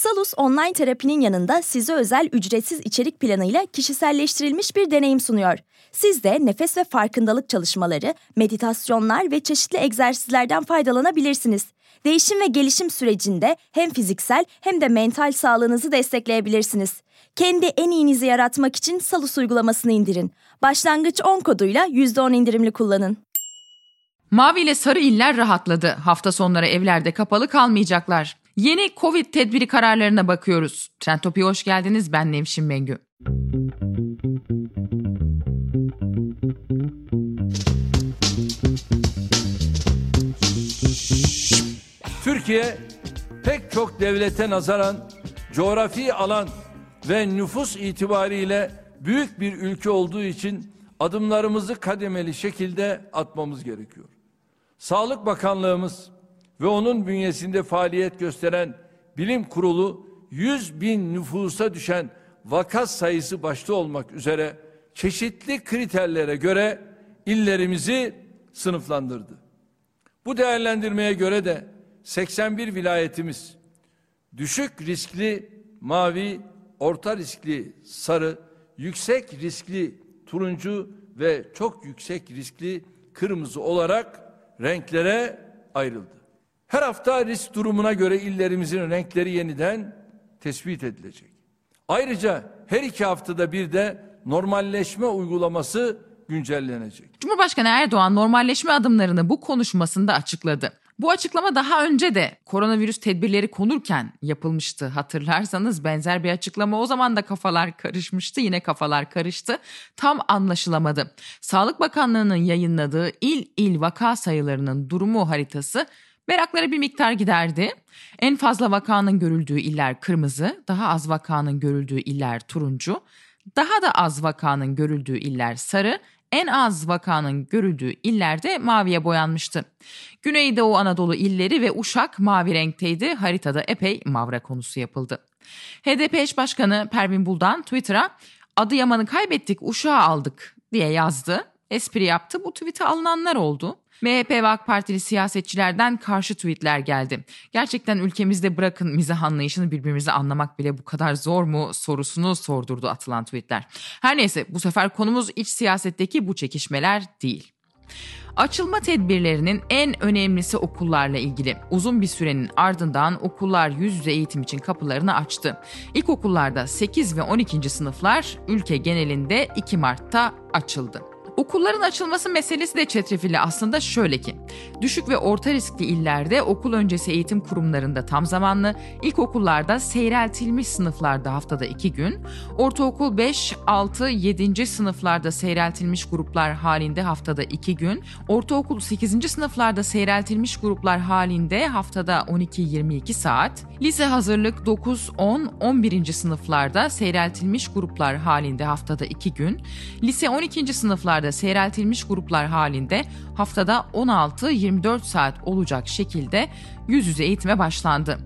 Salus online terapinin yanında size özel ücretsiz içerik planıyla kişiselleştirilmiş bir deneyim sunuyor. Siz de nefes ve farkındalık çalışmaları, meditasyonlar ve çeşitli egzersizlerden faydalanabilirsiniz. Değişim ve gelişim sürecinde hem fiziksel hem de mental sağlığınızı destekleyebilirsiniz. Kendi en iyinizi yaratmak için Salus uygulamasını indirin. Başlangıç 10 koduyla %10 indirimli kullanın. Mavi ile sarı iller rahatladı. Hafta sonları evlerde kapalı kalmayacaklar. Yeni Covid tedbiri kararlarına bakıyoruz. Trendtopi'ye hoş geldiniz. Ben Nevşin Mengü. Türkiye pek çok devlete nazaran coğrafi alan ve nüfus itibariyle büyük bir ülke olduğu için adımlarımızı kademeli şekilde atmamız gerekiyor. Sağlık Bakanlığımız ve onun bünyesinde faaliyet gösteren bilim kurulu 100 bin nüfusa düşen vaka sayısı başta olmak üzere çeşitli kriterlere göre illerimizi sınıflandırdı. Bu değerlendirmeye göre de 81 vilayetimiz düşük riskli mavi, orta riskli sarı, yüksek riskli turuncu ve çok yüksek riskli kırmızı olarak renklere ayrıldı. Her hafta risk durumuna göre illerimizin renkleri yeniden tespit edilecek. Ayrıca her iki haftada bir de normalleşme uygulaması güncellenecek. Cumhurbaşkanı Erdoğan normalleşme adımlarını bu konuşmasında açıkladı. Bu açıklama daha önce de koronavirüs tedbirleri konurken yapılmıştı. Hatırlarsanız benzer bir açıklama o zaman da kafalar karışmıştı. Yine kafalar karıştı. Tam anlaşılamadı. Sağlık Bakanlığı'nın yayınladığı il il vaka sayılarının durumu haritası Meraklara bir miktar giderdi. En fazla vakanın görüldüğü iller kırmızı, daha az vakanın görüldüğü iller turuncu, daha da az vakanın görüldüğü iller sarı, en az vakanın görüldüğü illerde maviye boyanmıştı. Güneydoğu Anadolu illeri ve Uşak mavi renkteydi. Haritada epey mavra konusu yapıldı. HDP eş başkanı Pervin Buldan Twitter'a Adıyaman'ı kaybettik, Uşak'ı aldık diye yazdı. Espri yaptı. Bu tweet'e alınanlar oldu. MHP ve AK Partili siyasetçilerden karşı tweetler geldi. Gerçekten ülkemizde bırakın mizah anlayışını birbirimizi anlamak bile bu kadar zor mu sorusunu sordurdu atılan tweetler. Her neyse bu sefer konumuz iç siyasetteki bu çekişmeler değil. Açılma tedbirlerinin en önemlisi okullarla ilgili. Uzun bir sürenin ardından okullar yüz yüze eğitim için kapılarını açtı. İlkokullarda 8 ve 12. sınıflar ülke genelinde 2 Mart'ta açıldı. Okulların açılması meselesi de çetrefilli aslında şöyle ki. Düşük ve orta riskli illerde okul öncesi eğitim kurumlarında tam zamanlı, ilkokullarda seyreltilmiş sınıflarda haftada 2 gün, ortaokul 5, 6, 7. sınıflarda seyreltilmiş gruplar halinde haftada 2 gün, ortaokul 8. sınıflarda seyreltilmiş gruplar halinde haftada 12-22 saat, lise hazırlık 9, 10, 11. sınıflarda seyreltilmiş gruplar halinde haftada 2 gün, lise 12. sınıflarda da seyreltilmiş gruplar halinde haftada 16-24 saat olacak şekilde yüz yüze eğitime başlandı.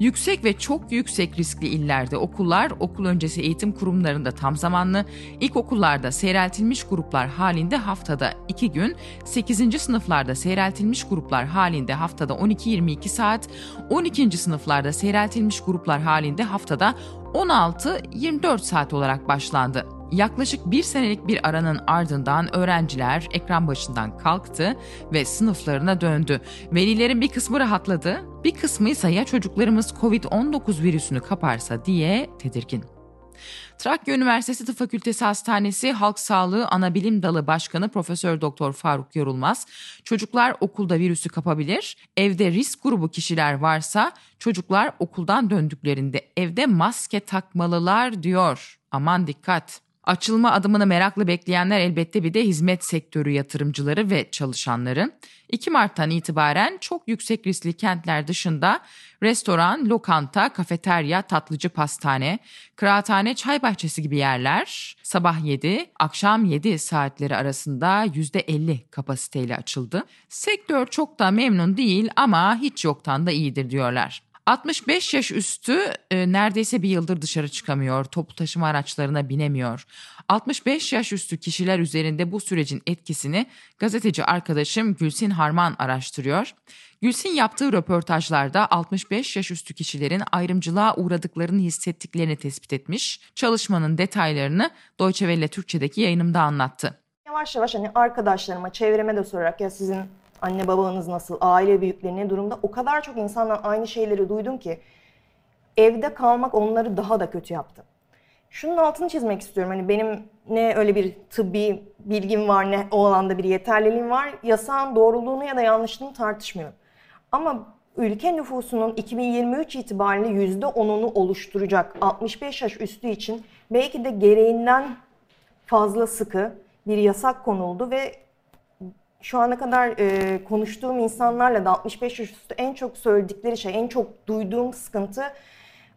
Yüksek ve çok yüksek riskli illerde okullar okul öncesi eğitim kurumlarında tam zamanlı, ilkokullarda seyreltilmiş gruplar halinde haftada 2 gün, 8. sınıflarda seyreltilmiş gruplar halinde haftada 12-22 saat, 12. sınıflarda seyreltilmiş gruplar halinde haftada 16-24 saat olarak başlandı. Yaklaşık bir senelik bir aranın ardından öğrenciler ekran başından kalktı ve sınıflarına döndü. Velilerin bir kısmı rahatladı, bir kısmı ise ya çocuklarımız Covid-19 virüsünü kaparsa diye tedirgin. Trakya Üniversitesi Tıp Fakültesi Hastanesi Halk Sağlığı Anabilim Dalı Başkanı Profesör Doktor Faruk Yorulmaz, çocuklar okulda virüsü kapabilir, evde risk grubu kişiler varsa çocuklar okuldan döndüklerinde evde maske takmalılar diyor. Aman dikkat. Açılma adımını merakla bekleyenler elbette bir de hizmet sektörü yatırımcıları ve çalışanları. 2 Mart'tan itibaren çok yüksek riskli kentler dışında Restoran, lokanta, kafeterya, tatlıcı pastane, kıraathane, çay bahçesi gibi yerler sabah 7, akşam 7 saatleri arasında %50 kapasiteyle açıldı. Sektör çok da memnun değil ama hiç yoktan da iyidir diyorlar. 65 yaş üstü e, neredeyse bir yıldır dışarı çıkamıyor, toplu taşıma araçlarına binemiyor. 65 yaş üstü kişiler üzerinde bu sürecin etkisini gazeteci arkadaşım Gülsin Harman araştırıyor. Gülsin yaptığı röportajlarda 65 yaş üstü kişilerin ayrımcılığa uğradıklarını hissettiklerini tespit etmiş. Çalışmanın detaylarını Deutsche Welle Türkçe'deki yayınımda anlattı. Yavaş yavaş hani arkadaşlarıma, çevreme de sorarak ya sizin anne babanız nasıl, aile büyükleri ne durumda o kadar çok insandan aynı şeyleri duydum ki evde kalmak onları daha da kötü yaptı. Şunun altını çizmek istiyorum. Hani benim ne öyle bir tıbbi bilgim var ne o alanda bir yeterliliğim var. Yasağın doğruluğunu ya da yanlışlığını tartışmıyorum. Ama ülke nüfusunun 2023 itibariyle %10'unu oluşturacak 65 yaş üstü için belki de gereğinden fazla sıkı bir yasak konuldu ve şu ana kadar e, konuştuğum insanlarla da 65 yaş üstü en çok söyledikleri şey, en çok duyduğum sıkıntı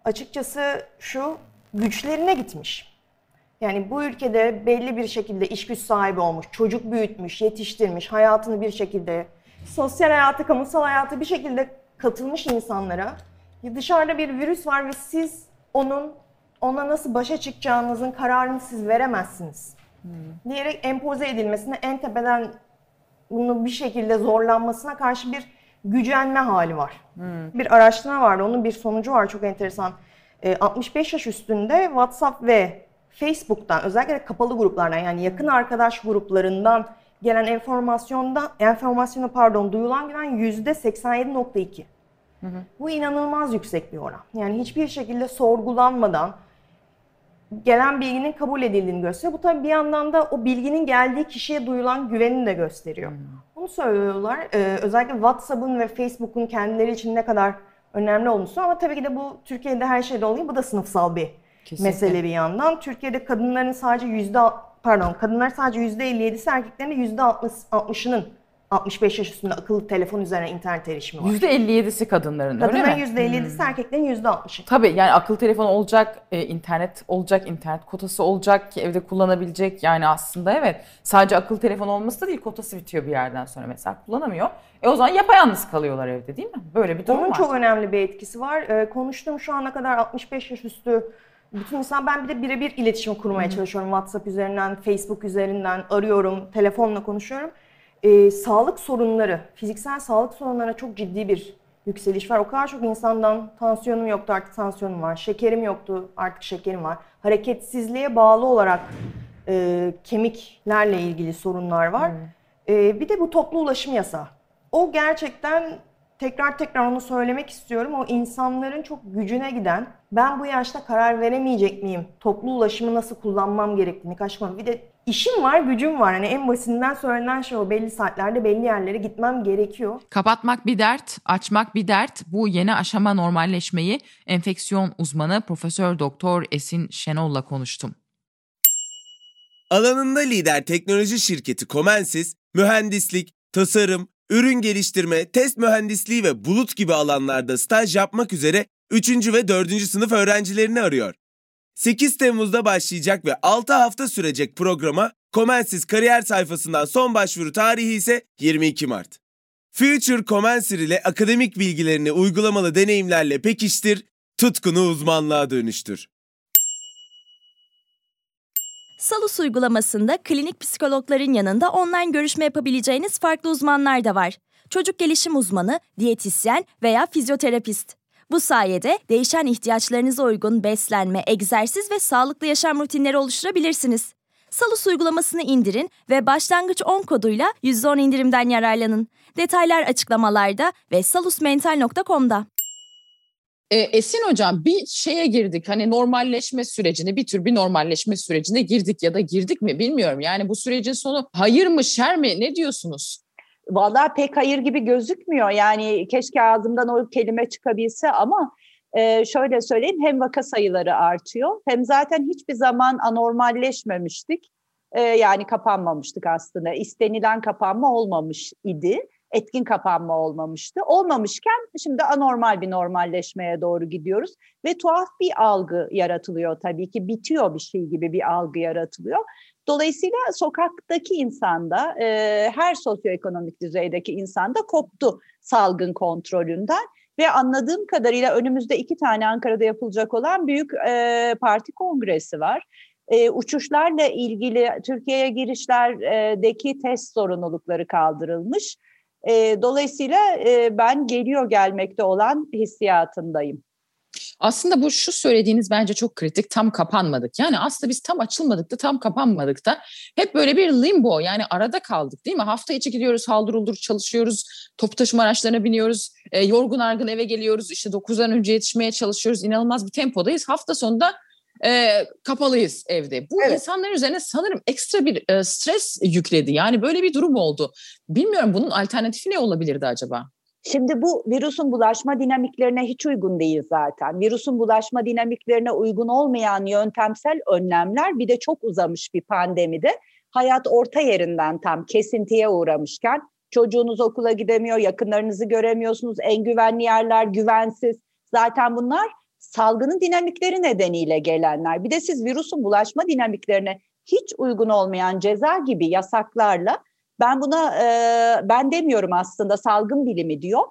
açıkçası şu güçlerine gitmiş. Yani bu ülkede belli bir şekilde iş güç sahibi olmuş, çocuk büyütmüş, yetiştirmiş, hayatını bir şekilde, sosyal hayatı, kamusal hayatı bir şekilde katılmış insanlara dışarıda bir virüs var ve siz onun ona nasıl başa çıkacağınızın kararını siz veremezsiniz. Hmm. Diyerek empoze edilmesine en tepeden bunu bir şekilde zorlanmasına karşı bir gücenme hali var. Hmm. Bir araştırma vardı, onun bir sonucu var çok enteresan. 65 ee, yaş üstünde WhatsApp ve Facebook'tan özellikle kapalı gruplardan yani yakın arkadaş gruplarından gelen enformasyondan enformasyonu pardon duyulan güven yüzde 87.2. Bu inanılmaz yüksek bir oran. Yani hiçbir şekilde sorgulanmadan gelen bilginin kabul edildiğini gösteriyor. Bu tabii bir yandan da o bilginin geldiği kişiye duyulan güvenini de gösteriyor. Hmm. Bunu söylüyorlar. Ee, özellikle WhatsApp'ın ve Facebook'un kendileri için ne kadar önemli olduğunu ama tabii ki de bu Türkiye'de her şeyde oluyor. Bu da sınıfsal bir Kesinlikle. mesele bir yandan. Türkiye'de kadınların sadece yüzde pardon kadınlar sadece yüzde 57'si erkeklerin de yüzde 60'ının 65 yaş üstünde akıllı telefon üzerine internet erişimi var. %57'si kadınların Kadınların öyle mi? %57'si hmm. erkeklerin %60'ı. Tabii yani akıllı telefon olacak, e, internet olacak, internet kotası olacak ki evde kullanabilecek. Yani aslında evet sadece akıllı telefon olması da değil kotası bitiyor bir yerden sonra mesela kullanamıyor. E o zaman yapayalnız kalıyorlar evde değil mi? Böyle bir durum Onun var. çok önemli bir etkisi var. E, konuştuğum şu ana kadar 65 yaş üstü bütün insan ben bir de birebir iletişim kurmaya çalışıyorum. WhatsApp üzerinden, Facebook üzerinden arıyorum, telefonla konuşuyorum e, sağlık sorunları, fiziksel sağlık sorunlarına çok ciddi bir yükseliş var. O kadar çok insandan tansiyonum yoktu artık tansiyonum var, şekerim yoktu artık şekerim var. Hareketsizliğe bağlı olarak e, kemiklerle ilgili sorunlar var. Hmm. E, bir de bu toplu ulaşım yasağı. O gerçekten tekrar tekrar onu söylemek istiyorum. O insanların çok gücüne giden, ben bu yaşta karar veremeyecek miyim? Toplu ulaşımı nasıl kullanmam gerektiğini kaçmam. Bir de işim var, gücüm var. Hani en basitinden söylenen şey o. Belli saatlerde belli yerlere gitmem gerekiyor. Kapatmak bir dert, açmak bir dert. Bu yeni aşama normalleşmeyi enfeksiyon uzmanı Profesör Doktor Esin Şenol'la konuştum. Alanında lider teknoloji şirketi Comensis, mühendislik, tasarım, ürün geliştirme, test mühendisliği ve bulut gibi alanlarda staj yapmak üzere 3. ve 4. sınıf öğrencilerini arıyor. 8 Temmuz'da başlayacak ve 6 hafta sürecek programa Comensis kariyer sayfasından son başvuru tarihi ise 22 Mart. Future Comensir ile akademik bilgilerini uygulamalı deneyimlerle pekiştir, tutkunu uzmanlığa dönüştür. Salus uygulamasında klinik psikologların yanında online görüşme yapabileceğiniz farklı uzmanlar da var. Çocuk gelişim uzmanı, diyetisyen veya fizyoterapist. Bu sayede değişen ihtiyaçlarınıza uygun beslenme, egzersiz ve sağlıklı yaşam rutinleri oluşturabilirsiniz. Salus uygulamasını indirin ve başlangıç 10 koduyla %10 indirimden yararlanın. Detaylar açıklamalarda ve salusmental.com'da. E, Esin Hocam bir şeye girdik hani normalleşme sürecine bir tür bir normalleşme sürecine girdik ya da girdik mi bilmiyorum. Yani bu sürecin sonu hayır mı şer mi ne diyorsunuz? Vallahi pek hayır gibi gözükmüyor. Yani keşke ağzımdan o kelime çıkabilse ama e, şöyle söyleyeyim hem vaka sayıları artıyor hem zaten hiçbir zaman anormalleşmemiştik. E, yani kapanmamıştık aslında. İstenilen kapanma olmamış idi. etkin kapanma olmamıştı. Olmamışken şimdi anormal bir normalleşmeye doğru gidiyoruz ve tuhaf bir algı yaratılıyor tabii ki bitiyor bir şey gibi bir algı yaratılıyor. Dolayısıyla sokaktaki insanda, e, her sosyoekonomik düzeydeki insanda koptu salgın kontrolünden ve anladığım kadarıyla önümüzde iki tane Ankara'da yapılacak olan büyük e, parti kongresi var. E, uçuşlarla ilgili Türkiye'ye girişlerdeki test sorumlulukları kaldırılmış. E, dolayısıyla e, ben geliyor gelmekte olan hissiyatındayım. Aslında bu şu söylediğiniz bence çok kritik. Tam kapanmadık. Yani aslında biz tam açılmadık da tam kapanmadık da hep böyle bir limbo yani arada kaldık değil mi? Hafta içi gidiyoruz haldır uldur çalışıyoruz. Toplu taşıma araçlarına biniyoruz. E, yorgun argın eve geliyoruz. İşte 9'dan önce yetişmeye çalışıyoruz. İnanılmaz bir tempodayız. Hafta sonunda e, kapalıyız evde. Bu evet. insanların üzerine sanırım ekstra bir e, stres yükledi. Yani böyle bir durum oldu. Bilmiyorum bunun alternatifi ne olabilirdi acaba? Şimdi bu virüsün bulaşma dinamiklerine hiç uygun değil zaten. Virüsün bulaşma dinamiklerine uygun olmayan yöntemsel önlemler bir de çok uzamış bir pandemide hayat orta yerinden tam kesintiye uğramışken çocuğunuz okula gidemiyor, yakınlarınızı göremiyorsunuz, en güvenli yerler güvensiz. Zaten bunlar salgının dinamikleri nedeniyle gelenler. Bir de siz virüsün bulaşma dinamiklerine hiç uygun olmayan ceza gibi yasaklarla ben buna e, ben demiyorum aslında salgın bilimi diyor.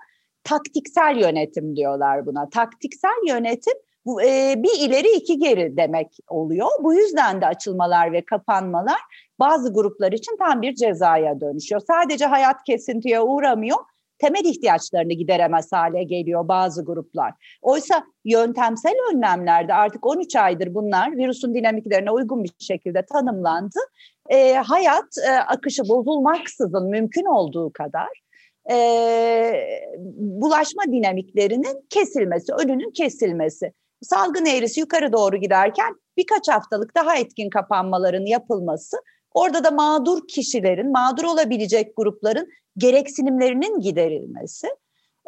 Taktiksel yönetim diyorlar buna. Taktiksel yönetim bu e, bir ileri iki geri demek oluyor. Bu yüzden de açılmalar ve kapanmalar bazı gruplar için tam bir cezaya dönüşüyor. Sadece hayat kesintiye uğramıyor temel ihtiyaçlarını gideremez hale geliyor bazı gruplar. Oysa yöntemsel önlemlerde artık 13 aydır bunlar virüsün dinamiklerine uygun bir şekilde tanımlandı. E, hayat e, akışı bozulmaksızın mümkün olduğu kadar e, bulaşma dinamiklerinin kesilmesi, önünün kesilmesi. Salgın eğrisi yukarı doğru giderken birkaç haftalık daha etkin kapanmaların yapılması Orada da mağdur kişilerin, mağdur olabilecek grupların gereksinimlerinin giderilmesi.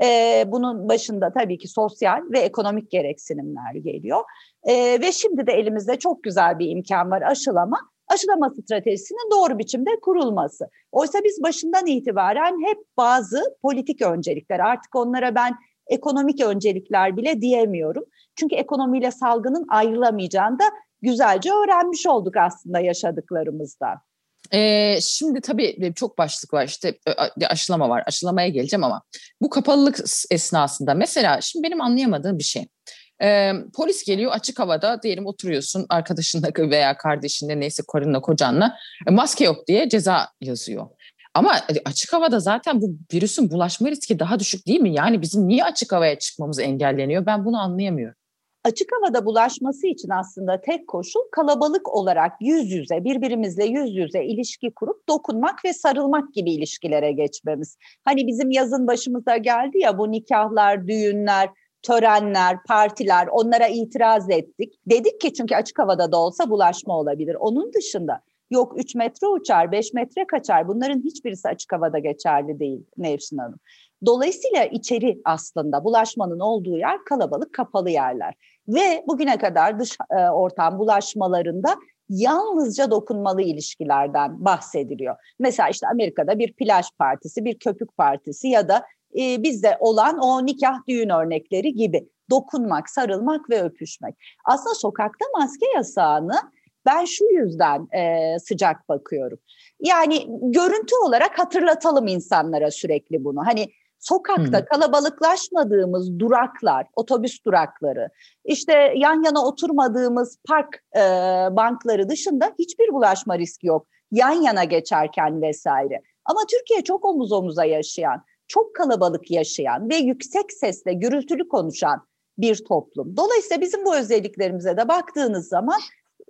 Ee, bunun başında tabii ki sosyal ve ekonomik gereksinimler geliyor. Ee, ve şimdi de elimizde çok güzel bir imkan var aşılama. Aşılama stratejisinin doğru biçimde kurulması. Oysa biz başından itibaren hep bazı politik öncelikler, artık onlara ben ekonomik öncelikler bile diyemiyorum. Çünkü ekonomiyle salgının ayrılamayacağını da güzelce öğrenmiş olduk aslında yaşadıklarımızda. Ee, şimdi tabii çok başlık var işte aşılama var aşılamaya geleceğim ama bu kapalılık esnasında mesela şimdi benim anlayamadığım bir şey. Ee, polis geliyor açık havada diyelim oturuyorsun arkadaşınla veya kardeşinle neyse karınla kocanla e, maske yok diye ceza yazıyor. Ama açık havada zaten bu virüsün bulaşma riski daha düşük değil mi? Yani bizim niye açık havaya çıkmamız engelleniyor? Ben bunu anlayamıyorum açık havada bulaşması için aslında tek koşul kalabalık olarak yüz yüze, birbirimizle yüz yüze ilişki kurup dokunmak ve sarılmak gibi ilişkilere geçmemiz. Hani bizim yazın başımıza geldi ya bu nikahlar, düğünler, törenler, partiler onlara itiraz ettik. Dedik ki çünkü açık havada da olsa bulaşma olabilir. Onun dışında yok 3 metre uçar, 5 metre kaçar. Bunların hiçbirisi açık havada geçerli değil Nevşin Hanım. Dolayısıyla içeri aslında bulaşmanın olduğu yer kalabalık kapalı yerler. Ve bugüne kadar dış e, ortam bulaşmalarında yalnızca dokunmalı ilişkilerden bahsediliyor. Mesela işte Amerika'da bir plaj partisi, bir köpük partisi ya da e, bizde olan o nikah düğün örnekleri gibi dokunmak, sarılmak ve öpüşmek. Aslında sokakta maske yasağını ben şu yüzden e, sıcak bakıyorum. Yani görüntü olarak hatırlatalım insanlara sürekli bunu. Hani Sokakta hmm. kalabalıklaşmadığımız duraklar, otobüs durakları, işte yan yana oturmadığımız park e, bankları dışında hiçbir bulaşma riski yok. Yan yana geçerken vesaire. Ama Türkiye çok omuz omuza yaşayan, çok kalabalık yaşayan ve yüksek sesle gürültülü konuşan bir toplum. Dolayısıyla bizim bu özelliklerimize de baktığınız zaman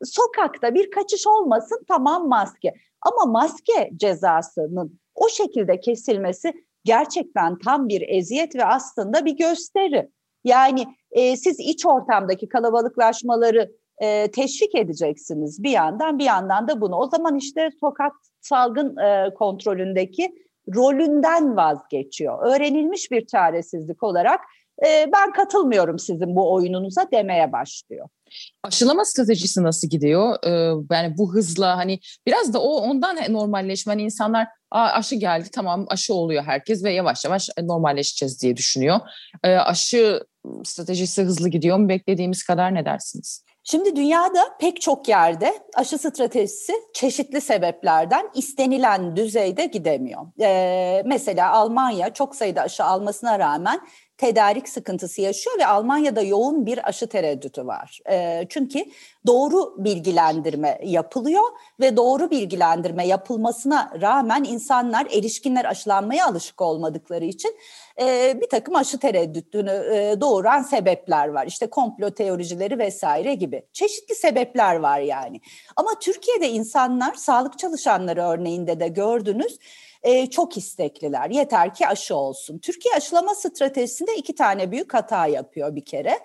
sokakta bir kaçış olmasın tamam maske. Ama maske cezasının o şekilde kesilmesi gerçekten tam bir eziyet ve aslında bir gösteri. Yani e, siz iç ortamdaki kalabalıklaşmaları e, teşvik edeceksiniz bir yandan bir yandan da bunu. O zaman işte sokak salgın e, kontrolündeki rolünden vazgeçiyor. Öğrenilmiş bir çaresizlik olarak e, ben katılmıyorum sizin bu oyununuza demeye başlıyor. Aşılama stratejisi nasıl gidiyor? Ee, yani bu hızla hani biraz da o ondan normalleşme. Hani insanlar Aa, aşı geldi tamam aşı oluyor herkes ve yavaş yavaş normalleşeceğiz diye düşünüyor. Ee, aşı stratejisi hızlı gidiyor mu beklediğimiz kadar ne dersiniz? Şimdi dünyada pek çok yerde aşı stratejisi çeşitli sebeplerden istenilen düzeyde gidemiyor. Ee, mesela Almanya çok sayıda aşı almasına rağmen tedarik sıkıntısı yaşıyor ve Almanya'da yoğun bir aşı tereddütü var. E, çünkü doğru bilgilendirme yapılıyor ve doğru bilgilendirme yapılmasına rağmen insanlar, erişkinler aşılanmaya alışık olmadıkları için e, bir takım aşı tereddütünü e, doğuran sebepler var. İşte komplo teorileri vesaire gibi. Çeşitli sebepler var yani. Ama Türkiye'de insanlar, sağlık çalışanları örneğinde de gördünüz, e, çok istekliler. Yeter ki aşı olsun. Türkiye aşılama stratejisinde iki tane büyük hata yapıyor bir kere.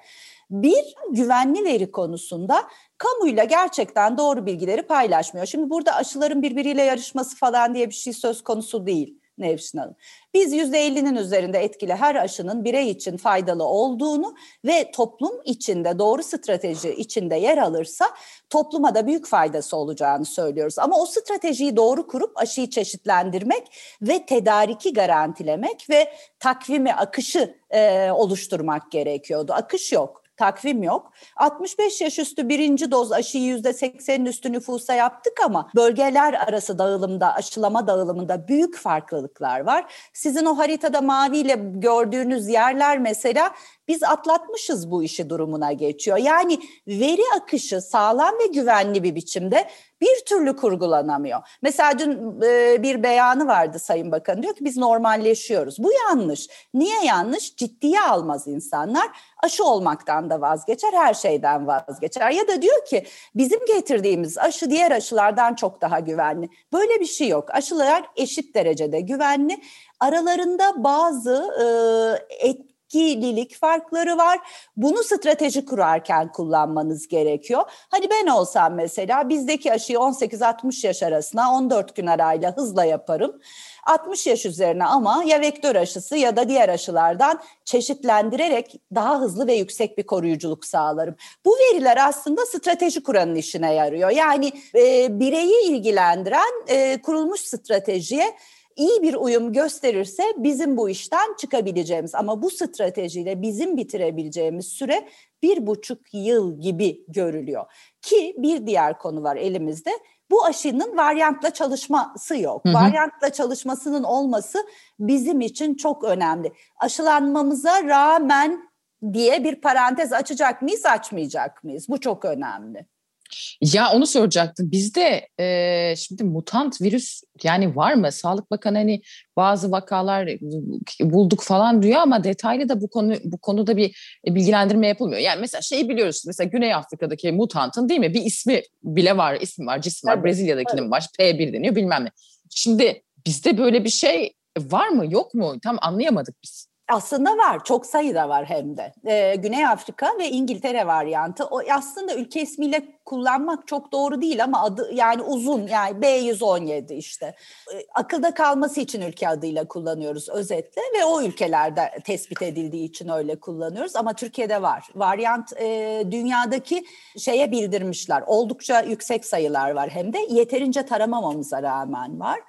Bir, güvenli veri konusunda kamuyla gerçekten doğru bilgileri paylaşmıyor. Şimdi burada aşıların birbiriyle yarışması falan diye bir şey söz konusu değil. Nevşin Hanım. Biz %50'nin üzerinde etkili her aşının birey için faydalı olduğunu ve toplum içinde doğru strateji içinde yer alırsa topluma da büyük faydası olacağını söylüyoruz. Ama o stratejiyi doğru kurup aşıyı çeşitlendirmek ve tedariki garantilemek ve takvimi, akışı e, oluşturmak gerekiyordu. Akış yok takvim yok. 65 yaş üstü birinci doz aşıyı yüzde 80'in üstü nüfusa yaptık ama bölgeler arası dağılımda, aşılama dağılımında büyük farklılıklar var. Sizin o haritada maviyle gördüğünüz yerler mesela biz atlatmışız bu işi durumuna geçiyor. Yani veri akışı sağlam ve güvenli bir biçimde bir türlü kurgulanamıyor. Mesela dün e, bir beyanı vardı Sayın Bakan diyor ki biz normalleşiyoruz. Bu yanlış. Niye yanlış? Ciddiye almaz insanlar. Aşı olmaktan da vazgeçer, her şeyden vazgeçer. Ya da diyor ki bizim getirdiğimiz aşı diğer aşılardan çok daha güvenli. Böyle bir şey yok. Aşılar eşit derecede güvenli. Aralarında bazı e, et, etkililik farkları var. Bunu strateji kurarken kullanmanız gerekiyor. Hani ben olsam mesela bizdeki aşıyı 18-60 yaş arasına 14 gün arayla hızla yaparım. 60 yaş üzerine ama ya vektör aşısı ya da diğer aşılardan çeşitlendirerek daha hızlı ve yüksek bir koruyuculuk sağlarım. Bu veriler aslında strateji kuranın işine yarıyor. Yani e, bireyi ilgilendiren e, kurulmuş stratejiye iyi bir uyum gösterirse bizim bu işten çıkabileceğimiz ama bu stratejiyle bizim bitirebileceğimiz süre bir buçuk yıl gibi görülüyor. Ki bir diğer konu var elimizde. Bu aşının varyantla çalışması yok. Hı hı. Varyantla çalışmasının olması bizim için çok önemli. Aşılanmamıza rağmen diye bir parantez açacak mıyız, açmayacak mıyız? Bu çok önemli. Ya onu soracaktım. Bizde e, şimdi mutant virüs yani var mı? Sağlık Bakanı hani bazı vakalar bulduk falan diyor ama detaylı da bu konu bu konuda bir bilgilendirme yapılmıyor. Yani mesela şeyi biliyoruz. Mesela Güney Afrika'daki mutantın değil mi? Bir ismi bile var, ismi var, cismi var. Evet, Brezilya'dakinin evet. var, P1 deniyor bilmem ne. Şimdi bizde böyle bir şey var mı, yok mu? Tam anlayamadık biz. Aslında var, çok sayıda var hem de. Ee, Güney Afrika ve İngiltere varyantı. O aslında ülke ismiyle kullanmak çok doğru değil ama adı yani uzun yani B117 işte. Ee, akılda kalması için ülke adıyla kullanıyoruz özetle ve o ülkelerde tespit edildiği için öyle kullanıyoruz ama Türkiye'de var. Varyant e, dünyadaki şeye bildirmişler. Oldukça yüksek sayılar var hem de yeterince taramamamıza rağmen var.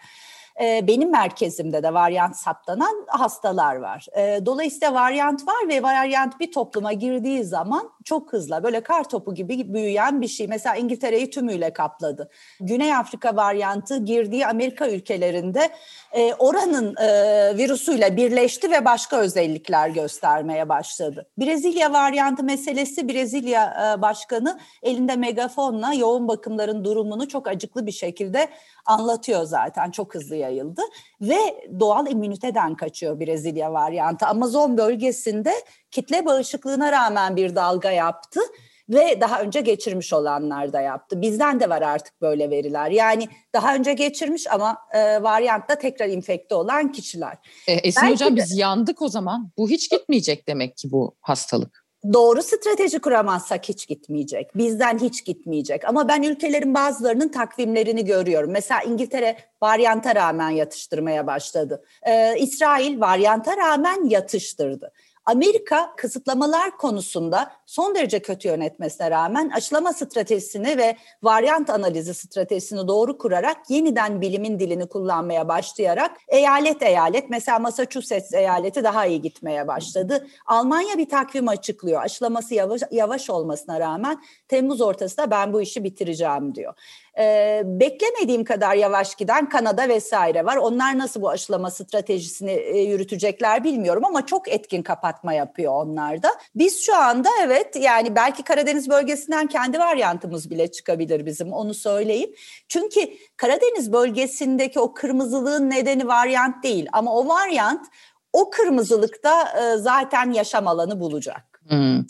Ee, benim merkezimde de varyant saptanan hastalar var. Ee, dolayısıyla varyant var ve varyant bir topluma girdiği zaman çok hızlı böyle kar topu gibi büyüyen bir şey. Mesela İngiltere'yi tümüyle kapladı. Güney Afrika varyantı girdiği Amerika ülkelerinde e, oranın e, virüsüyle birleşti ve başka özellikler göstermeye başladı. Brezilya varyantı meselesi Brezilya e, başkanı elinde megafonla yoğun bakımların durumunu çok acıklı bir şekilde anlatıyor zaten çok hızlı yayıldı ve doğal immüniteden kaçıyor Brezilya varyantı. Amazon bölgesinde kitle bağışıklığına rağmen bir dalga yaptı ve daha önce geçirmiş olanlar da yaptı. Bizden de var artık böyle veriler. Yani daha önce geçirmiş ama e, varyantla tekrar infekte olan kişiler. E, Esin Belki Hocam de, biz yandık o zaman. Bu hiç gitmeyecek demek ki bu hastalık doğru strateji kuramazsak hiç gitmeyecek. Bizden hiç gitmeyecek. Ama ben ülkelerin bazılarının takvimlerini görüyorum. Mesela İngiltere varyanta rağmen yatıştırmaya başladı. Ee, İsrail varyanta rağmen yatıştırdı. Amerika kısıtlamalar konusunda son derece kötü yönetmesine rağmen aşılama stratejisini ve varyant analizi stratejisini doğru kurarak yeniden bilimin dilini kullanmaya başlayarak eyalet eyalet mesela Massachusetts eyaleti daha iyi gitmeye başladı. Almanya bir takvim açıklıyor. Aşılaması yavaş, yavaş olmasına rağmen Temmuz ortasında ben bu işi bitireceğim diyor. Ee, beklemediğim kadar yavaş giden Kanada vesaire var. Onlar nasıl bu aşılama stratejisini e, yürütecekler bilmiyorum ama çok etkin kapatma yapıyor onlar da. Biz şu anda evet yani belki Karadeniz bölgesinden kendi varyantımız bile çıkabilir bizim onu söyleyeyim. Çünkü Karadeniz bölgesindeki o kırmızılığın nedeni varyant değil ama o varyant o kırmızılıkta e, zaten yaşam alanı bulacak. Hmm.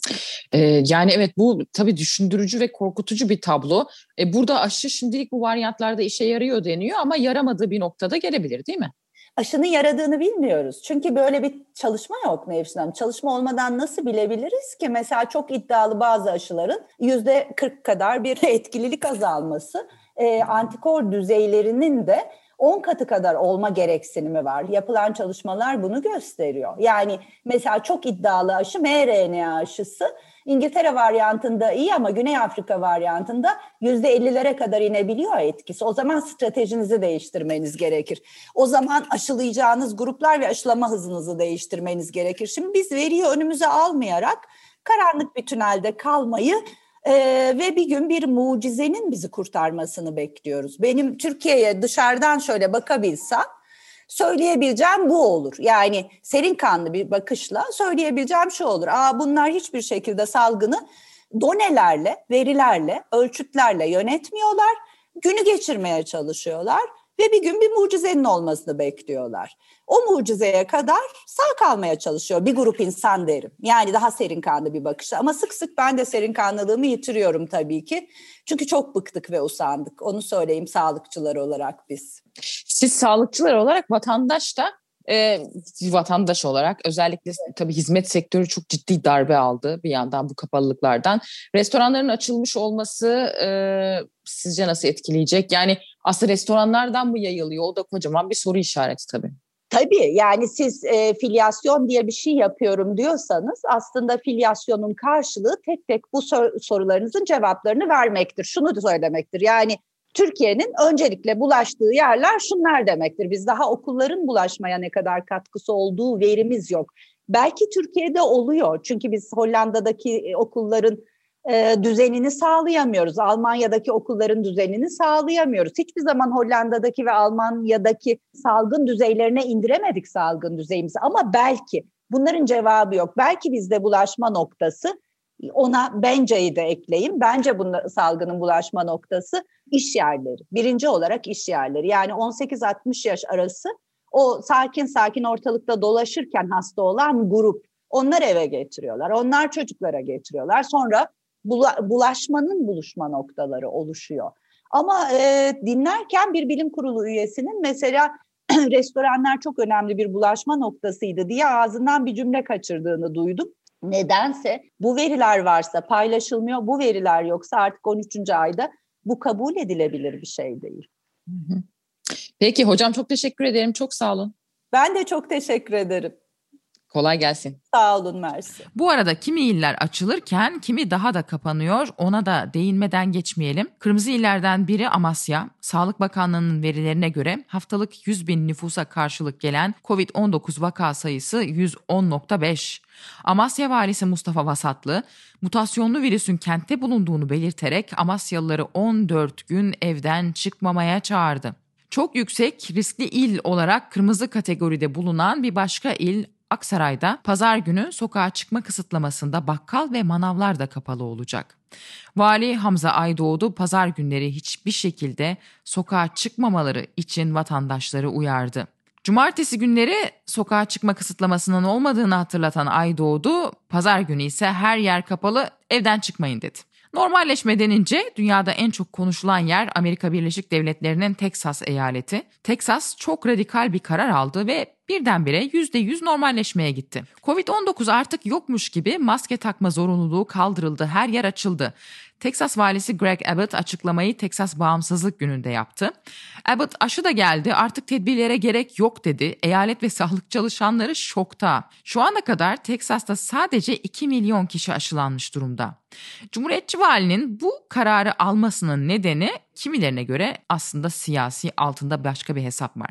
Ee, yani evet bu tabii düşündürücü ve korkutucu bir tablo. Ee, burada aşı şimdilik bu varyantlarda işe yarıyor deniyor ama yaramadığı bir noktada gelebilir değil mi? Aşının yaradığını bilmiyoruz. Çünkü böyle bir çalışma yok Nevşin Hanım. Çalışma olmadan nasıl bilebiliriz ki? Mesela çok iddialı bazı aşıların yüzde 40 kadar bir etkililik azalması. E, antikor düzeylerinin de 10 katı kadar olma gereksinimi var. Yapılan çalışmalar bunu gösteriyor. Yani mesela çok iddialı aşı mRNA aşısı İngiltere varyantında iyi ama Güney Afrika varyantında yüzde 50'lere kadar inebiliyor etkisi. O zaman stratejinizi değiştirmeniz gerekir. O zaman aşılayacağınız gruplar ve aşılama hızınızı değiştirmeniyi gerekir. Şimdi biz veriyi önümüze almayarak karanlık bir tünelde kalmayı ee, ve bir gün bir mucizenin bizi kurtarmasını bekliyoruz. Benim Türkiye'ye dışarıdan şöyle bakabilsem söyleyebileceğim bu olur. Yani serin kanlı bir bakışla söyleyebileceğim şu olur. Aa bunlar hiçbir şekilde salgını donelerle, verilerle, ölçütlerle yönetmiyorlar. Günü geçirmeye çalışıyorlar ve bir gün bir mucizenin olmasını bekliyorlar. O mucizeye kadar sağ kalmaya çalışıyor bir grup insan derim. Yani daha serin kanlı bir bakışla ama sık sık ben de serin kanlılığımı yitiriyorum tabii ki. Çünkü çok bıktık ve usandık. Onu söyleyeyim sağlıkçılar olarak biz. Siz sağlıkçılar olarak vatandaş da e, vatandaş olarak özellikle tabii hizmet sektörü çok ciddi darbe aldı bir yandan bu kapalılıklardan. Restoranların açılmış olması e, sizce nasıl etkileyecek? Yani aslında restoranlardan mı yayılıyor? O da kocaman bir soru işareti tabii. Tabii yani siz e, filyasyon diye bir şey yapıyorum diyorsanız aslında filyasyonun karşılığı tek tek bu sor- sorularınızın cevaplarını vermektir. Şunu da söylemektir yani Türkiye'nin öncelikle bulaştığı yerler şunlar demektir. Biz daha okulların bulaşmaya ne kadar katkısı olduğu verimiz yok. Belki Türkiye'de oluyor çünkü biz Hollanda'daki e, okulların e, düzenini sağlayamıyoruz. Almanya'daki okulların düzenini sağlayamıyoruz. Hiçbir zaman Hollanda'daki ve Almanya'daki salgın düzeylerine indiremedik salgın düzeyimizi ama belki bunların cevabı yok. Belki bizde bulaşma noktası ona benceyi de ekleyeyim. Bence bunun salgının bulaşma noktası iş yerleri. Birinci olarak iş yerleri. Yani 18-60 yaş arası o sakin sakin ortalıkta dolaşırken hasta olan grup. Onlar eve getiriyorlar. Onlar çocuklara getiriyorlar. Sonra bulaşmanın buluşma noktaları oluşuyor. Ama e, dinlerken bir bilim kurulu üyesinin mesela restoranlar çok önemli bir bulaşma noktasıydı diye ağzından bir cümle kaçırdığını duydum. Nedense bu veriler varsa paylaşılmıyor, bu veriler yoksa artık 13. ayda bu kabul edilebilir bir şey değil. Peki hocam çok teşekkür ederim. Çok sağ olun. Ben de çok teşekkür ederim. Kolay gelsin. Sağ olun Mersi. Bu arada kimi iller açılırken kimi daha da kapanıyor. Ona da değinmeden geçmeyelim. Kırmızı illerden biri Amasya. Sağlık Bakanlığı'nın verilerine göre haftalık 100 bin nüfusa karşılık gelen COVID-19 vaka sayısı 110.5. Amasya valisi Mustafa Vasatlı, mutasyonlu virüsün kentte bulunduğunu belirterek Amasyalıları 14 gün evden çıkmamaya çağırdı. Çok yüksek riskli il olarak kırmızı kategoride bulunan bir başka il Aksaray'da pazar günü sokağa çıkma kısıtlamasında bakkal ve manavlar da kapalı olacak. Vali Hamza Aydoğdu pazar günleri hiçbir şekilde sokağa çıkmamaları için vatandaşları uyardı. Cumartesi günleri sokağa çıkma kısıtlamasının olmadığını hatırlatan Aydoğdu, pazar günü ise her yer kapalı, evden çıkmayın dedi. Normalleşme denince dünyada en çok konuşulan yer Amerika Birleşik Devletleri'nin Teksas eyaleti. Teksas çok radikal bir karar aldı ve birdenbire %100 normalleşmeye gitti. Covid-19 artık yokmuş gibi maske takma zorunluluğu kaldırıldı, her yer açıldı. Texas valisi Greg Abbott açıklamayı Texas Bağımsızlık Günü'nde yaptı. Abbott aşı da geldi artık tedbirlere gerek yok dedi. Eyalet ve sağlık çalışanları şokta. Şu ana kadar Texas'ta sadece 2 milyon kişi aşılanmış durumda. Cumhuriyetçi valinin bu kararı almasının nedeni kimilerine göre aslında siyasi altında başka bir hesap var.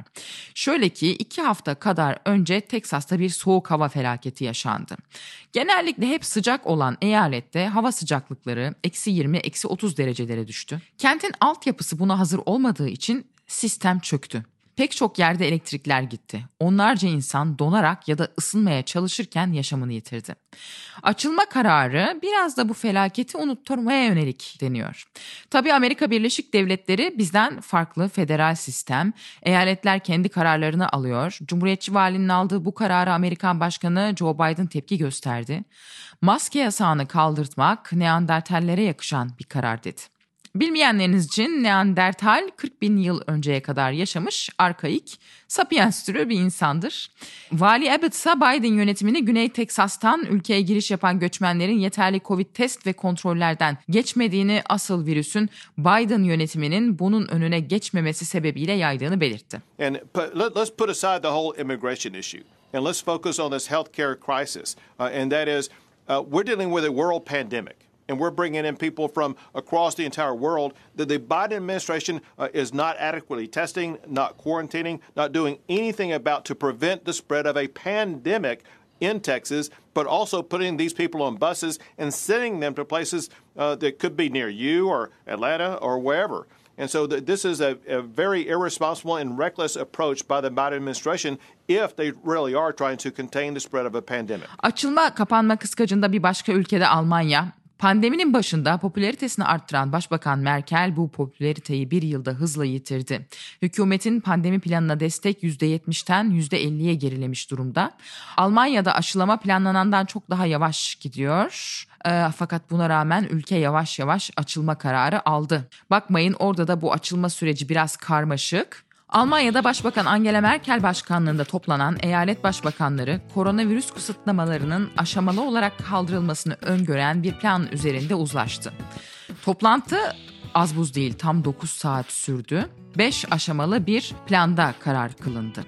Şöyle ki iki hafta kadar önce Teksas'ta bir soğuk hava felaketi yaşandı. Genellikle hep sıcak olan eyalette hava sıcaklıkları eksi 20 eksi 30 derecelere düştü. Kentin altyapısı buna hazır olmadığı için sistem çöktü. Pek çok yerde elektrikler gitti. Onlarca insan donarak ya da ısınmaya çalışırken yaşamını yitirdi. Açılma kararı biraz da bu felaketi unutturmaya yönelik deniyor. Tabii Amerika Birleşik Devletleri bizden farklı federal sistem. Eyaletler kendi kararlarını alıyor. Cumhuriyetçi valinin aldığı bu kararı Amerikan Başkanı Joe Biden tepki gösterdi. Maske yasağını kaldırtmak Neandertallere yakışan bir karar dedi. Bilmeyenleriniz için Neandertal 40 bin yıl önceye kadar yaşamış arkaik sapiens türü bir insandır. Vali Abbott ise Biden yönetimini Güney Teksas'tan ülkeye giriş yapan göçmenlerin yeterli Covid test ve kontrollerden geçmediğini asıl virüsün Biden yönetiminin bunun önüne geçmemesi sebebiyle yaydığını belirtti. And let's put aside the whole immigration issue and let's focus on this healthcare crisis. Uh, and that is uh, we're dealing with a world pandemic. And we're bringing in people from across the entire world. That the Biden administration uh, is not adequately testing, not quarantining, not doing anything about to prevent the spread of a pandemic in Texas, but also putting these people on buses and sending them to places uh, that could be near you or Atlanta or wherever. And so th- this is a, a, very irresponsible and reckless approach by the Biden administration if they really are trying to contain the spread of a pandemic. Açılma kapanma kıskacında bir başka ülkede Almanya Pandeminin başında popülaritesini arttıran Başbakan Merkel bu popülariteyi bir yılda hızla yitirdi. Hükümetin pandemi planına destek %70'ten %50'ye gerilemiş durumda. Almanya'da aşılama planlanandan çok daha yavaş gidiyor. E, fakat buna rağmen ülke yavaş yavaş açılma kararı aldı. Bakmayın orada da bu açılma süreci biraz karmaşık. Almanya'da Başbakan Angela Merkel başkanlığında toplanan eyalet başbakanları koronavirüs kısıtlamalarının aşamalı olarak kaldırılmasını öngören bir plan üzerinde uzlaştı. Toplantı az buz değil tam 9 saat sürdü. 5 aşamalı bir planda karar kılındı.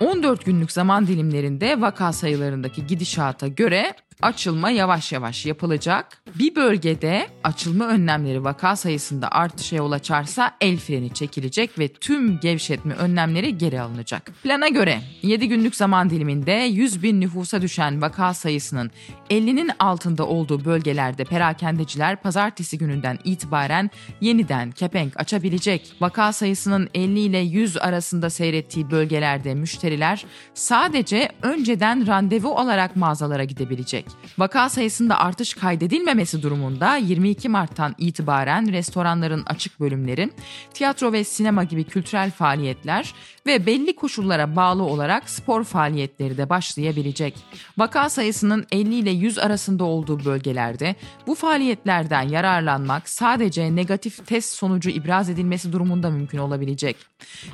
14 günlük zaman dilimlerinde vaka sayılarındaki gidişata göre açılma yavaş yavaş yapılacak. Bir bölgede açılma önlemleri vaka sayısında artışa yol açarsa el freni çekilecek ve tüm gevşetme önlemleri geri alınacak. Plana göre 7 günlük zaman diliminde 100 bin nüfusa düşen vaka sayısının 50'nin altında olduğu bölgelerde perakendeciler pazartesi gününden itibaren yeniden kepenk açabilecek. Vaka sayısının 50 ile 100 arasında seyrettiği bölgelerde müşteriler sadece önceden randevu alarak mağazalara gidebilecek edilecek. Vaka sayısında artış kaydedilmemesi durumunda 22 Mart'tan itibaren restoranların açık bölümleri, tiyatro ve sinema gibi kültürel faaliyetler ve belli koşullara bağlı olarak spor faaliyetleri de başlayabilecek. Vaka sayısının 50 ile 100 arasında olduğu bölgelerde bu faaliyetlerden yararlanmak sadece negatif test sonucu ibraz edilmesi durumunda mümkün olabilecek.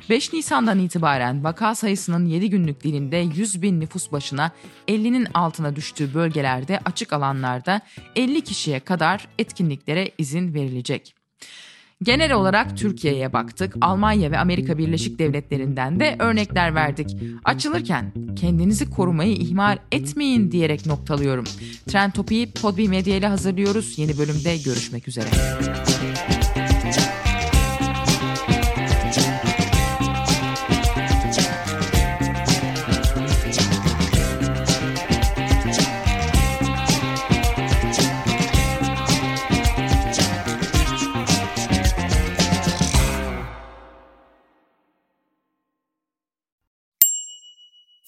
5 Nisan'dan itibaren vaka sayısının 7 günlük dilinde 100 bin nüfus başına 50'nin altına düştüğü bölgelerde açık alanlarda 50 kişiye kadar etkinliklere izin verilecek. Genel olarak Türkiye'ye baktık. Almanya ve Amerika Birleşik Devletleri'nden de örnekler verdik. Açılırken kendinizi korumayı ihmal etmeyin diyerek noktalıyorum. Trend Topi'yi Podbi Medya ile hazırlıyoruz. Yeni bölümde görüşmek üzere.